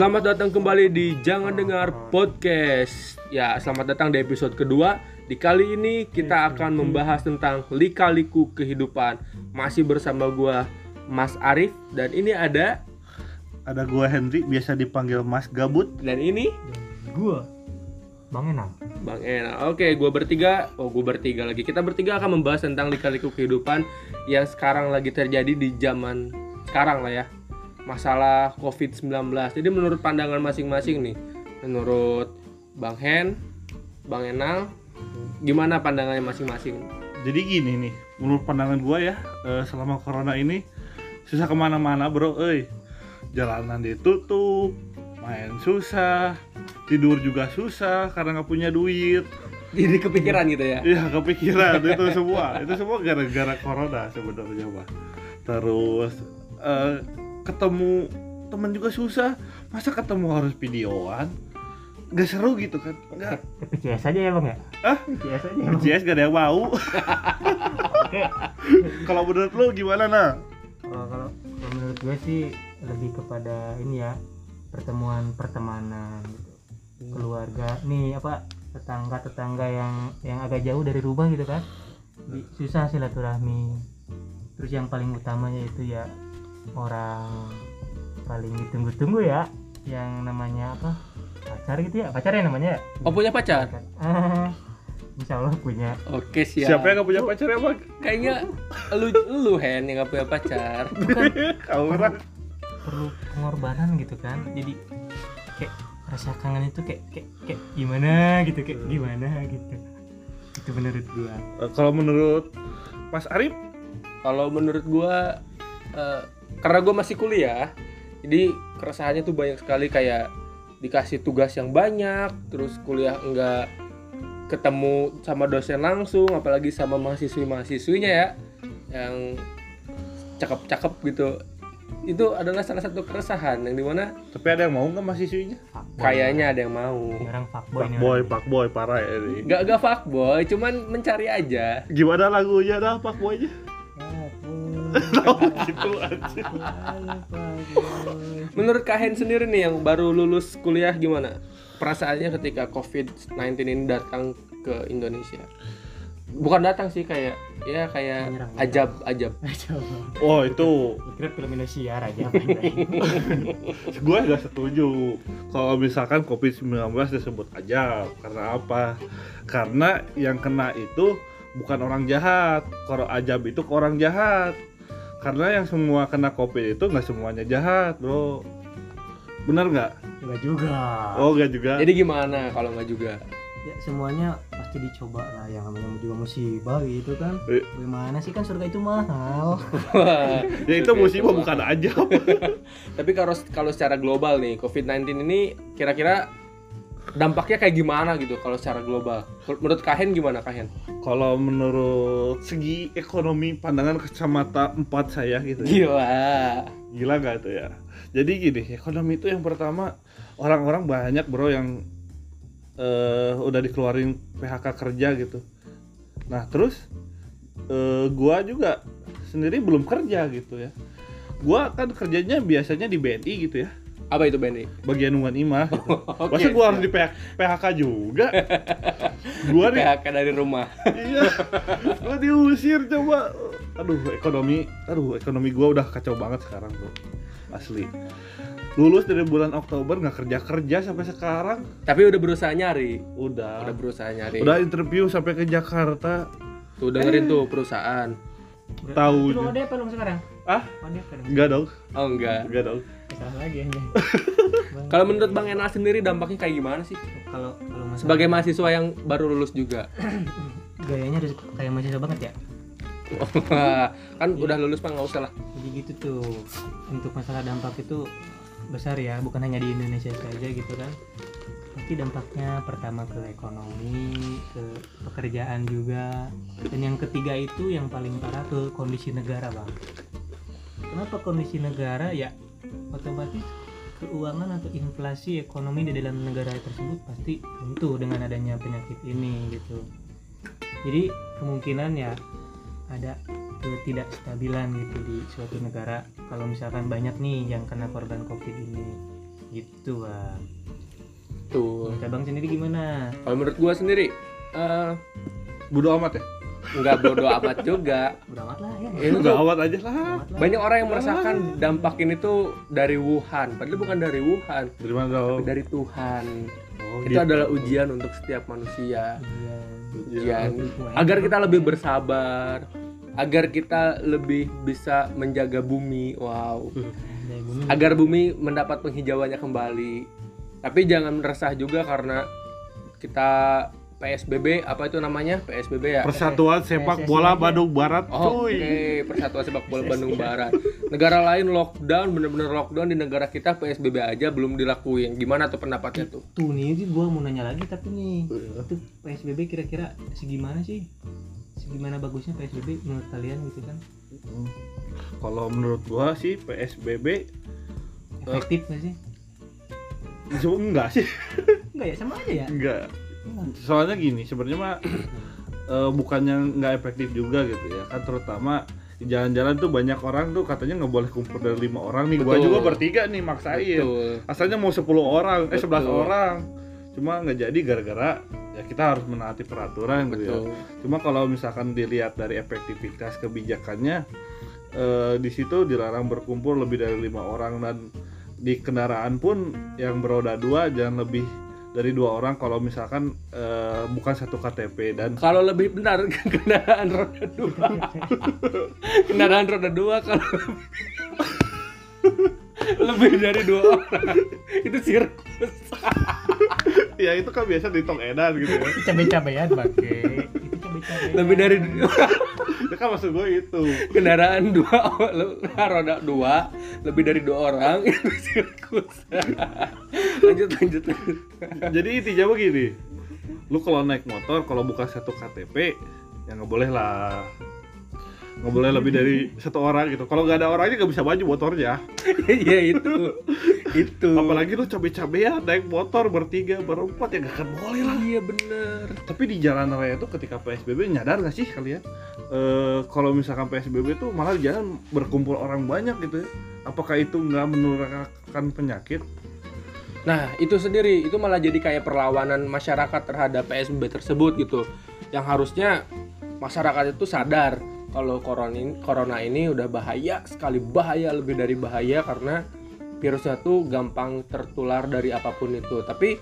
Selamat datang kembali di Jangan Dengar Podcast. Ya, selamat datang di episode kedua. Di kali ini kita akan membahas tentang lika-liku kehidupan. Masih bersama gua Mas Arif dan ini ada Ada gua Henry, biasa dipanggil Mas Gabut. dan ini gua Bang Enang Bang Ena. Oke, gua bertiga. Oh, gua bertiga lagi. Kita bertiga akan membahas tentang lika-liku kehidupan yang sekarang lagi terjadi di zaman sekarang lah ya. Masalah COVID-19. Jadi menurut pandangan masing-masing nih. Menurut Bang Hen, Bang Enang, gimana pandangannya masing-masing? Jadi gini nih, menurut pandangan gua ya, eh, selama corona ini susah ke mana-mana bro, eh jalanan ditutup, main susah, tidur juga susah karena nggak punya duit. Jadi kepikiran gitu ya. Iya kepikiran itu semua, itu semua gara-gara corona sebenarnya mah. Terus eh, ketemu temen juga susah, masa ketemu harus videoan? Gak seru gitu kan? Nggak. Tapi CS aja ya bang ya Hah? CS aja ya bang CS gak ada yang mau. Kalau menurut lu gimana nah? kalau kalau menurut gue sih lebih kepada ini ya pertemuan pertemanan gitu keluarga nih apa tetangga tetangga yang yang agak jauh dari rumah gitu kan Di- susah silaturahmi terus yang paling utamanya itu ya orang paling ditunggu-tunggu ya yang namanya apa? Pacar gitu ya? Pacar ya namanya? Ya Oh, punya pacar? Ah, insya Allah punya. Oke, siap. Siapa yang gak punya pacar emang? Kayaknya lu lu Hen yang gak punya pacar. Kau orang perlu pengorbanan gitu kan? Jadi kayak rasa kangen itu kayak kayak, kayak gimana gitu? Kayak gimana gitu? Itu menurut gua. Eh, Kalau menurut Mas Arif? Kalau menurut gua eh, karena gua masih kuliah, jadi keresahannya tuh banyak sekali kayak dikasih tugas yang banyak, terus kuliah enggak ketemu sama dosen langsung, apalagi sama mahasiswi-mahasiswinya ya yang cakep-cakep gitu. Itu adalah salah satu keresahan yang di mana Tapi ada yang mau nggak mahasiswinya? kayaknya ada yang mau. Orang fuckboy nih Fuckboy, fuckboy parah ya ini. Gak gak fuckboy, cuman mencari aja. Gimana lagunya dah fuckboynya? Gitu aja. Menurut Kahen sendiri nih yang baru lulus kuliah gimana? Perasaannya ketika COVID-19 ini datang ke Indonesia? Bukan datang sih kayak ya kayak Menyerang. ajab ajab. Oh itu Kira film Indosiar aja gue gak setuju kalau misalkan COVID-19 disebut aja karena apa? Karena yang kena itu bukan orang jahat kalau ajab itu ke orang jahat karena yang semua kena COVID itu nggak semuanya jahat bro. Bener nggak? enggak juga. Oh nggak juga. Jadi gimana kalau nggak juga? ya semuanya pasti dicoba lah. Yang namanya juga musibah gitu kan. Eh. gimana sih kan surga itu mahal. Ya itu musibah bukan ajab Tapi kalau kalau secara global nih COVID-19 ini kira-kira dampaknya kayak gimana gitu kalau secara global? Menurut Kahen gimana Kahen? kalau menurut segi ekonomi pandangan kacamata empat saya gitu ya. Gila. Gila nggak itu ya? Jadi gini, ekonomi itu yang pertama orang-orang banyak bro yang eh, udah dikeluarin PHK kerja gitu. Nah terus eh, gua juga sendiri belum kerja gitu ya. Gua kan kerjanya biasanya di BNI gitu ya, Apa itu Benny? bagian Ungan Imah. Gitu. Oke, Masa gua harus di PHK, PHK juga? gua nih, PHK dari rumah. iya, gua diusir coba. Aduh ekonomi, aduh ekonomi gua udah kacau banget sekarang bro, asli. Lulus dari bulan Oktober nggak kerja kerja sampai sekarang, Tapi udah berusaha nyari. udah. Udah berusaha nyari. Udah interview sampai ke Jakarta, Tuh dengerin tuh perusahaan. Tahu Lu. ODP dong sekarang ah ODP enggak dong, Oh enggak. enggak dong. salah lagi aja Kalau menurut Bang Enal sendiri dampaknya kayak gimana sih? kalau kalau masalah Sebagai mahasiswa yang baru lulus juga. gayanya harus kayak mahasiswa banget ya kan udah lulus Pak nggak usah lah. jadi gitu tuh untuk masalah dampak itu besar ya bukan hanya di Indonesia saja gitu kan tapi dampaknya pertama ke ekonomi ke pekerjaan juga. Dan yang ketiga itu yang paling parah ke kondisi negara bang. Kenapa kondisi negara? Ya otomatis keuangan atau inflasi ekonomi di dalam negara tersebut pasti tentu dengan adanya penyakit ini gitu. Jadi kemungkinan ya ada ketidakstabilan gitu di suatu negara. Kalau misalkan banyak nih yang kena korban covid ini gitu bang. Tuh menurut abang sendiri gimana? Kalau menurut gua sendiri eh Bodo amat ya? nggak bodo amat juga. Udah amat lah ya. Ini Bodo tuh amat aja lah. Amat banyak orang yang merasakan dampak ini tuh dari Wuhan. Padahal bukan dari Wuhan. Dari mana tau? tapi dari Tuhan. Oh, itu gitu. adalah ujian untuk setiap manusia. Iya. ujian. Iya. agar kita lebih bersabar. Agar kita lebih bisa menjaga bumi. Wow. Bumi agar bumi mendapat penghijauannya kembali. Tapi jangan resah juga karena kita PSBB apa itu namanya PSBB ya Persatuan Sepak PSSI Bola. Bandung Barat, Oh, Oke, cuy. Persatuan Sepak Bola Bandung Barat. Negara lain lockdown, bener-bener lockdown di negara kita PSBB aja belum dilakuin. Gimana tuh pendapatnya tuh? tuh nih ini gua mau nanya lagi tapi nih itu PSBB kira-kira segimana sih segimana bagusnya PSBB menurut kalian gitu kan Kalau menurut gua sih PSBB efektif nggak sih cuma enggak sih, enggak ya sama aja ya enggak. Soalnya gini, sebenarnya mah eh, bukannya nggak efektif juga gitu ya. Kan terutama jalan-jalan tuh banyak orang tuh katanya nggak boleh kumpul dari lima orang nih. Gua Betul. juga bertiga nih maksain. Betul. Asalnya mau 10 orang, eh 11 Betul. orang. Cuma nggak jadi gara-gara ya kita harus menaati peraturan gitu ya. Betul. Cuma kalau misalkan dilihat dari efektivitas kebijakannya eh, di situ dilarang berkumpul lebih dari lima orang dan di kendaraan pun yang beroda dua jangan lebih dari dua orang kalau misalkan eh, bukan satu KTP dan Kalau lebih benar kendaraan roda dua. kendaraan roda dua kalau lebih dari dua orang. Itu sirkus. ya itu kan biasa di tong edan gitu ya. Cabai-cabean pakai Lebih dari itu kan maksud gue itu. Kendaraan dua roda dua lebih dari dua orang itu sirkus. Lanjut lanjut. jadi intinya begini lu kalau naik motor kalau bukan satu KTP ya nggak boleh lah. Nggak boleh lebih dari satu orang gitu. Kalau nggak ada orangnya nggak bisa maju motornya. Iya itu. Itu. apalagi lu cabe-cabean naik motor bertiga berempat ya gak akan boleh lah. Iya bener. tapi di jalan raya itu ketika PSBB nyadar gak sih kalian? Eh kalau misalkan PSBB itu malah di jalan berkumpul orang banyak gitu ya. Apakah itu nggak menularkan penyakit Nah itu sendiri itu malah jadi kayak perlawanan masyarakat terhadap PSBB tersebut gitu. Yang harusnya masyarakat itu sadar kalau corona ini, corona ini udah bahaya sekali bahaya lebih dari bahaya karena virusnya tuh gampang tertular dari apa pun itu. Tapi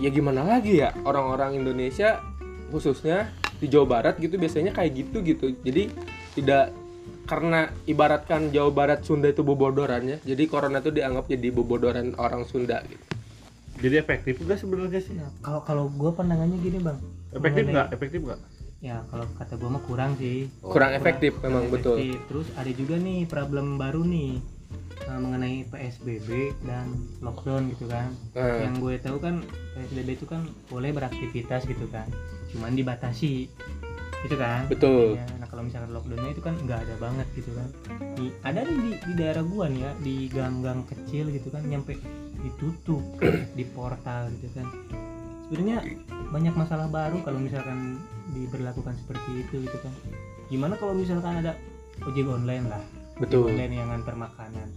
ya gimana lagi ya orang-orang Indonesia khususnya di Jawa Barat gitu biasanya kayak gitu gitu. Jadi tidak karena ibaratkan Jawa Barat Sunda itu bobodorannya, jadi corona itu dianggap jadi bobodoran orang Sunda gitu. jadi efektif nggak sebenarnya sih? Nah, kalau kalau gue pandangannya gini bang. Efektif nggak? Efektif nggak? Ya kalau kata gue mah kurang sih. Kurang efektif memang betul. efektif. terus ada juga nih problem baru nih eh, mengenai PSBB dan lockdown gitu kan. Nah, yang gue tahu kan PSBB itu kan boleh beraktivitas gitu kan cuman dibatasi gitu kan? Betul. Ya, nah kalau misalkan lockdownnya itu kan nggak ada banget gitu kan. Di, ada nih di, di daerah gua nih ya di gang-gang kecil gitu kan nyampe ditutup di portal gitu kan. Sebenarnya banyak masalah baru kalau misalkan diberlakukan seperti itu gitu kan. Gimana kalau misalkan ada ojek online lah? Betul. ojek online yang ngantar makanan.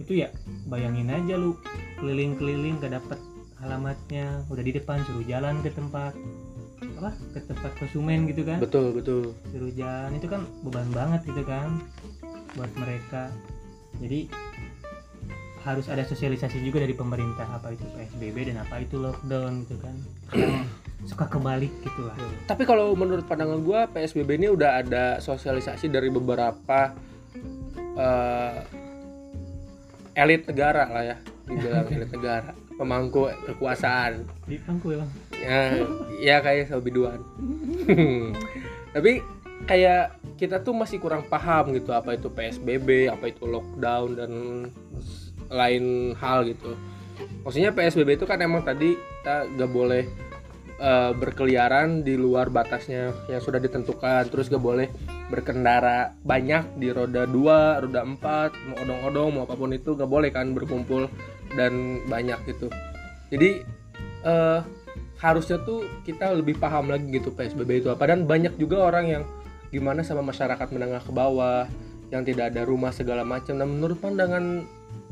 Itu ya bayangin aja lu keliling-keliling gak dapet alamatnya udah di depan suruh jalan ke tempat apa ke tempat konsumen gitu kan. Betul, betul. suruh jalan itu kan beban banget gitu kan buat mereka. Jadi harus ada sosialisasi juga dari pemerintah apa itu PSBB dan apa itu lockdown gitu kan. Suka kebalik gitu lah. Tapi kalau menurut pandangan gua PSBB ini udah ada sosialisasi dari beberapa eh, elit negara lah ya, dibilang elit negara, pemangku kekuasaan. di pangku ya bang Ya, ya kayak Salbiduan. Tapi kayak kita tuh masih kurang paham gitu apa itu PSBB, apa itu lockdown dan lain hal gitu. Maksudnya PSBB itu kan emang tadi kita gak boleh eh, berkeliaran di luar batasnya yang sudah ditentukan, terus gak boleh berkendara banyak di roda 2, roda 4, mau odong-odong, mau apa pun itu gak boleh kan berkumpul dan banyak gitu. Jadi eh harusnya tuh kita lebih paham lagi gitu PSBB itu apa dan banyak juga orang yang gimana sama masyarakat menengah ke bawah yang tidak ada rumah segala macam dan menurut pandangan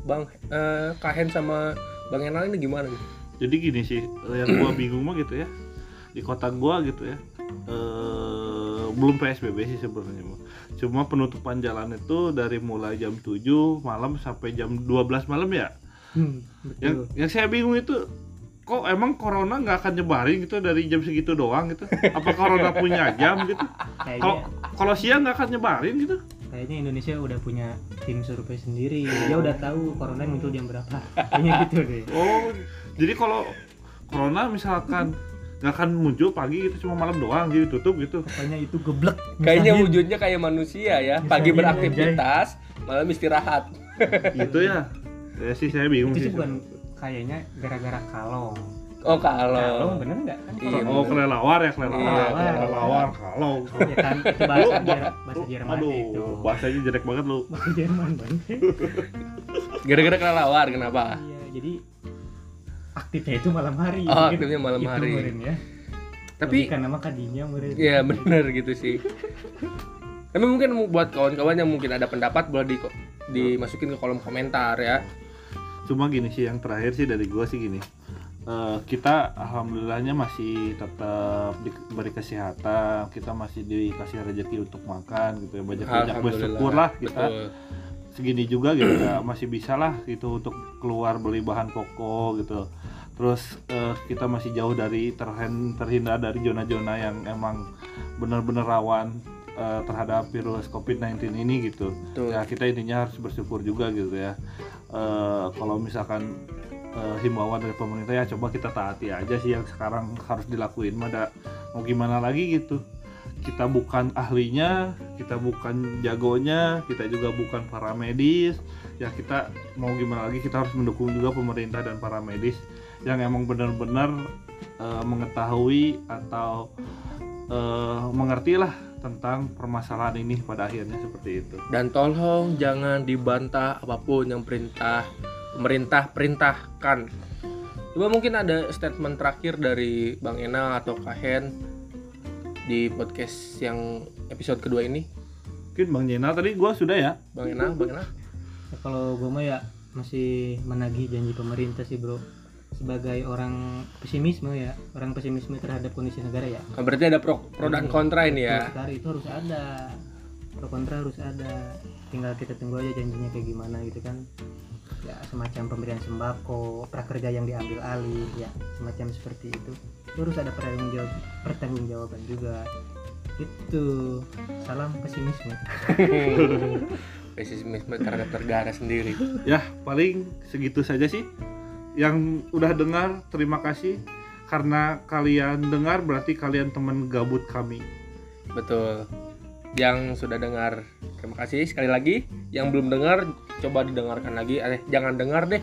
Bang eh, Kahen sama bang Enal ini gimana nih Jadi gini sih, yang gua bingung mah gitu ya. Di kota gua gitu ya. eh belum PSBB sih sebenarnya mah. Cuma penutupan jalan itu dari mulai jam 7 malam sampai jam 12 malam ya. Hmm, Yang betul. yang saya bingung itu kok emang corona nggak akan nyebarin gitu dari jam segitu doang gitu? Apa corona punya jam gitu? Kalau kalau siang nggak akan nyebarin gitu? kayaknya Indonesia udah punya tim survei sendiri. Dia udah tahu corona muncul jam berapa. Kayaknya gitu deh. Oh, jadi kalau corona misalkan nggak akan muncul pagi gitu cuma malam doang jadi tutup gitu. Pokoknya itu geblek. kayaknya wujudnya kayak manusia ya Misalnya, pagi beraktivitas malam istirahat Gitu ya. Ya sih saya bingung itu sih. bukan kayaknya gara-gara kalong. oh Kalong kalau bener nggak? Kan Iya. Oh, kelelawar ya kelelawar. Iya, kelelawar kalau. Ya kan itu bahasa Jer- bahasa Jerman Aduh, itu. bahasanya jelek banget lu. Bahasa Jerman bang. gara-gara kelelawar kenapa Iya, jadi aktifnya itu malam hari. Oh, Mungkin aktifnya malam itu hari. meureun ya. tapi karena nama kadinya meureun. ya bener gitu sih tapi mungkin buat kawan-kawan yang mungkin ada pendapat boleh di dimasukin ke kolom komentar ya Cuma gini sih yang terakhir sih dari gua sih gini. Eh, kita alhamdulillahnya masih tetap diberi kesehatan, kita masih dikasih rezeki untuk makan gitu ya. Banyak-banyak bersyukur lah kita. betul segini juga gitu ya masih bisa lah gitu untuk keluar beli bahan pokok gitu. Terus eh, kita masih jauh dari terhen- terhindar dari zona-zona yang emang benar-benar rawan eh, terhadap virus COVID-19 ini gitu. Betul. ya kita intinya harus bersyukur juga gitu ya. Eh, kalau misalkan eh, himbauan dari pemerintah ya coba kita taati aja sih yang sekarang harus dilakuin. Mah ada mau gimana lagi gitu kita bukan ahlinya, kita bukan jagonya, kita juga bukan para medis. Ya kita mau gimana lagi kita harus mendukung juga pemerintah dan para medis yang emang benar-benar eh, mengetahui atau eh, mengerti lah tentang permasalahan ini pada akhirnya seperti itu. dan tolong jangan dibantah apa pun yang perintah pemerintah perintahkan coba mungkin ada statement terakhir dari Bang Enal atau Kak Hen di podcast yang episode kedua ini. Mungkin Bang Jenal tadi gua sudah ya. Bang Enal Bang Enal Ya, kalau gue mah ya masih menagih janji pemerintah sih bro. Sebagai orang pesimisme ya orang pesimisme terhadap kondisi negara ya. Nah, berarti ada pro, pro dan kontra ini ya? Sekali, itu harus ada. Pro kontra harus ada. Tinggal kita tunggu aja janjinya kayak gimana gitu kan. Ya semacam pemberian sembako prakerja yang diambil alih ya semacam seperti itu harus ada pertanggung jawab pertanggungjawaban juga. Itu. Salam pesimisme. Pesimisme terhadap negara sendiri. Ya, paling segitu saja sih. Yang udah dengar, terima kasih. Karena kalian dengar berarti kalian teman gabut kami. betul. Yang sudah dengar terima kasih sekali lagi. Yang belum dengar coba didengarkan lagi. Eh jangan dengar deh.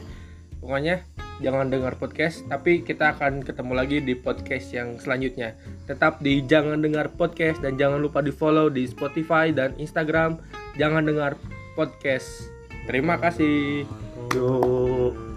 Pokoknya jangan dengar podcast tapi kita akan ketemu lagi di podcast yang selanjutnya. Tetap di jangan dengar podcast dan jangan lupa di follow di Spotify dan Instagram. Jangan dengar podcast. Terima kasih. Yo.